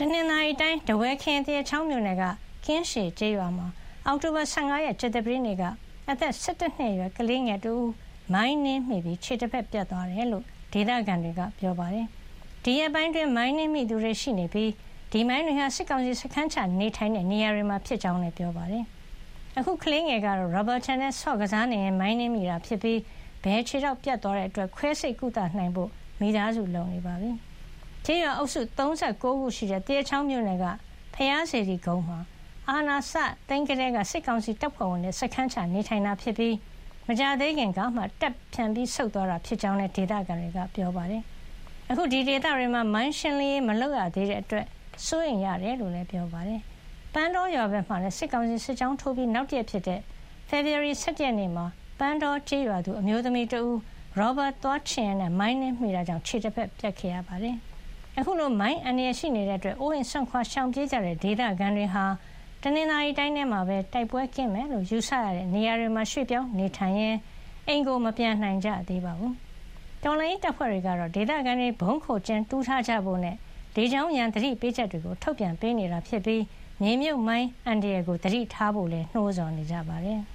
တနင်္သာရီတိုင်း ထားဝယ်ခရိုင် သရက်ချောင်းမြို့နယ်က ကင်းရှည်ကျေးရွာမှာ အောက်တိုဘာ ၁၅ ရက် ကြာသပတေးနေ့က အသက် ၁၁ နှစ်အရွယ် ကလေးငယ်တဦး မိုင်းနင်းမိပြီး ခြေတဖက်ပြတ်သွားတယ်လို့ ဒေသခံတွေက ပြောပါတယ်။ဒီရက်ပိုင်းအတွင်း မိုင်းနင်းမိသူတွေရှိနေပြီး ဒီမိုင်းတွေဟာ စစ်ကောင်စီစခန်းချနေထိုင်တဲ့ နေရာတွေမှာ ဖြစ်ကြောင်းလည်း ပြောပါတယ်။အခု ကလေးငယ်ကတော့ ရာဘာခြံနဲ့ဆော့ကစားနေရင်မိုင်းနင်းမိတာဖြစ်ပြီး ဘယ်ခြေထောက် ပြတ်သွားတဲ့အတွက် ခွဲစိတ်ကုသနိုင်ဖို့ မိသားစု လုံနေပါပြီ။ ကျေးရွာအုပ်စု39ခုရှိတဲ့တဲချောင်းမြို့နယ်ကဖျားစီတီကုန်းမှာ အာနာစသိန်းကလေးက စစ်ကောင်စီတပ်ဖွဲ့ဝင်တွေ စခန်းချနေထိုင်တာဖြစ်ပြီး မကြသေးခင်ကမှတက်ဖြန်ပြီးဆုတ်သွားတာ ဖြစ်ကြောင်းလည်း ဒေသခံတွေက ပြောပါတယ်။အခု ဒီဒေသတွေမှာ မိုင်းရှင်းလင်းရေး မလုပ်ရသေးတဲ့အတွက် စိုးရိမ်ရတယ်လို့လည်း ပြောပါတယ်။ပန်းတော်ရွာဘက်မှာလည်း စစ်ကောင်စီ စစ်ကြောင်းထိုးပြီး နောက်တည့်ဖြစ်တဲ့ February 7ရက်နေ့မှာ ပန်းတော်ကျေးရွာသူ အမျိုးသမီးတဦး ရောဘတ်သွားချင်နဲ့မိုင်းနဲ့မိတာကြောင့် ခြေတစ်ဖက် ပြတ်ခဲ့ရပါတယ်။ အခုလို မိုင်းအန္တရာယ်ရှိနေတဲ့အတွက် အိုးအိမ်ဆွန့်ခွာရှောင်ပြေးကြတဲ့ ဒေသခံတွေဟာ တနင်္သာရီတိုင်းထဲမှာပဲ တိုက်ပွဲကင်းမယ်လို့ ယူဆရတဲ့ နေရာတွေမှာ ရွှေ့ပြောင်းနေထိုင်ရင်း အိမ်ကို မပြန်နိုင်ကြသေးပါဘူး။တော်လိုင်းတပ်ဖွဲ့တွေကတော့ ဒေသခံတွေဘုံခိုကျင်းတူးထားကြဖို့နဲ့ လေကြောင်းရန် သတိပေးချက်တွေကိုထုတ်ပြန်ပေးနေတာ ဖြစ်ပြီး မြေမြုပ်မိုင်း အန္တရာယ်ကို သတိထားဖို့လည်း နှိုးဆော်နေကြပါတယ်။